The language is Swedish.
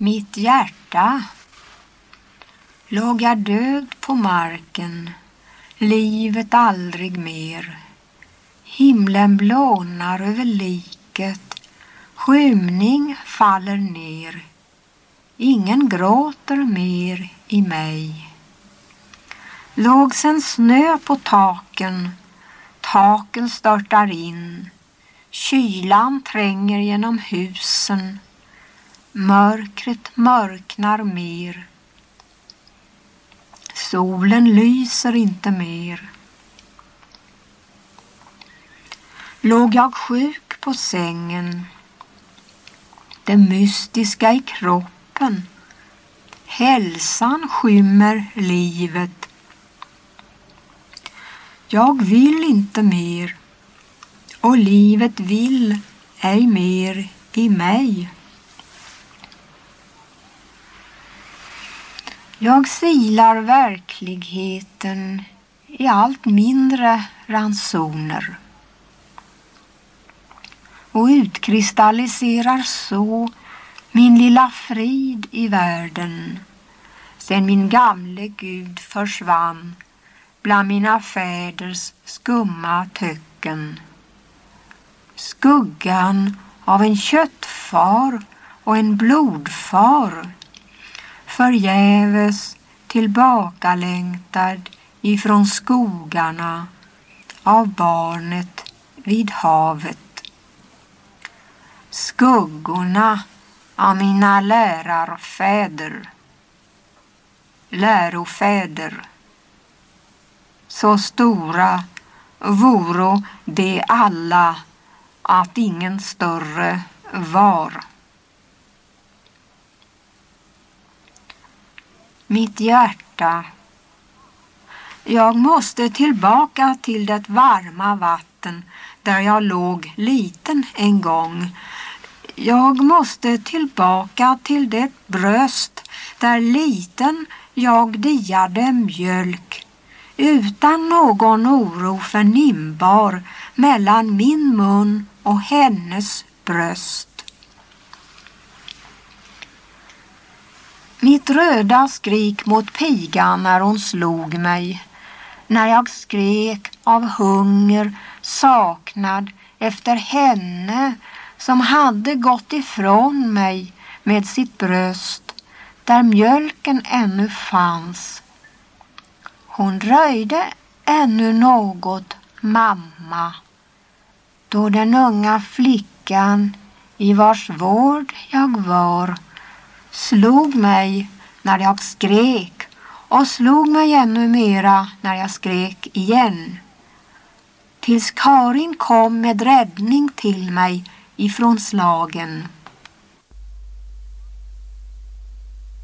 Mitt hjärta låg jag död på marken, livet aldrig mer. Himlen blånar över liket, skymning faller ner. Ingen gråter mer i mig. Låg sen snö på taken, taken störtar in. Kylan tränger genom husen Mörkret mörknar mer. Solen lyser inte mer. Låg jag sjuk på sängen. Det mystiska i kroppen. Hälsan skymmer livet. Jag vill inte mer och livet vill ej mer i mig. Jag silar verkligheten i allt mindre ransoner och utkristalliserar så min lilla frid i världen sen min gamle Gud försvann bland mina fäders skumma töcken. Skuggan av en köttfar och en blodfar förgäves tillbakalängtad ifrån skogarna av barnet vid havet. Skuggorna av mina lärarfäder, lärofäder. Så stora voro de alla att ingen större var. Mitt hjärta. Jag måste tillbaka till det varma vatten där jag låg liten en gång. Jag måste tillbaka till det bröst där liten jag diade mjölk utan någon oro förnimbar mellan min mun och hennes bröst. Mitt röda skrik mot pigan när hon slog mig. När jag skrek av hunger, saknad efter henne som hade gått ifrån mig med sitt bröst där mjölken ännu fanns. Hon röjde ännu något, mamma, då den unga flickan i vars vård jag var slog mig när jag skrek och slog mig ännu mera när jag skrek igen. Tills Karin kom med räddning till mig ifrån slagen.